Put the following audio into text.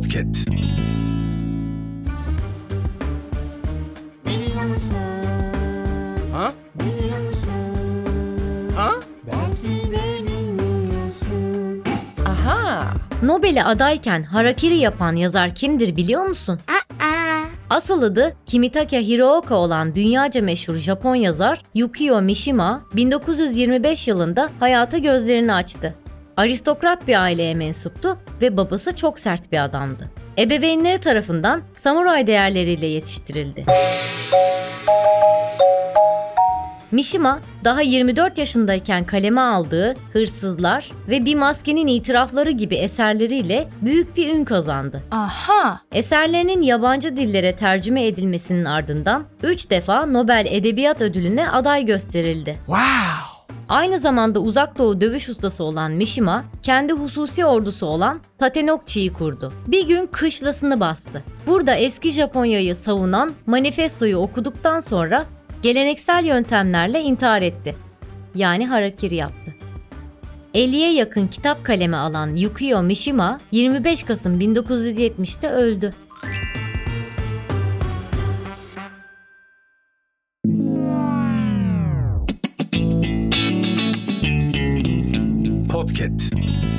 Podcast. Biliyor musun? Ha? Biliyor musun? Ha? Belki de bilmiyorsun. Aha! Nobel'e adayken harakiri yapan yazar kimdir biliyor musun? Aa, Asıl adı Kimitake Hirooka olan dünyaca meşhur Japon yazar Yukio Mishima 1925 yılında hayata gözlerini açtı. Aristokrat bir aileye mensuptu ve babası çok sert bir adamdı. Ebeveynleri tarafından samuray değerleriyle yetiştirildi. Mishima daha 24 yaşındayken kaleme aldığı Hırsızlar ve Bir Maskenin İtirafları gibi eserleriyle büyük bir ün kazandı. Aha! Eserlerinin yabancı dillere tercüme edilmesinin ardından 3 defa Nobel Edebiyat Ödülü'ne aday gösterildi. Wow! Aynı zamanda uzak doğu dövüş ustası olan Mishima, kendi hususi ordusu olan Tatenokchi'yi kurdu. Bir gün kışlasını bastı. Burada eski Japonya'yı savunan manifestoyu okuduktan sonra geleneksel yöntemlerle intihar etti. Yani harakiri yaptı. 50'ye yakın kitap kaleme alan Yukio Mishima 25 Kasım 1970'te öldü. Podcast.